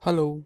Hello.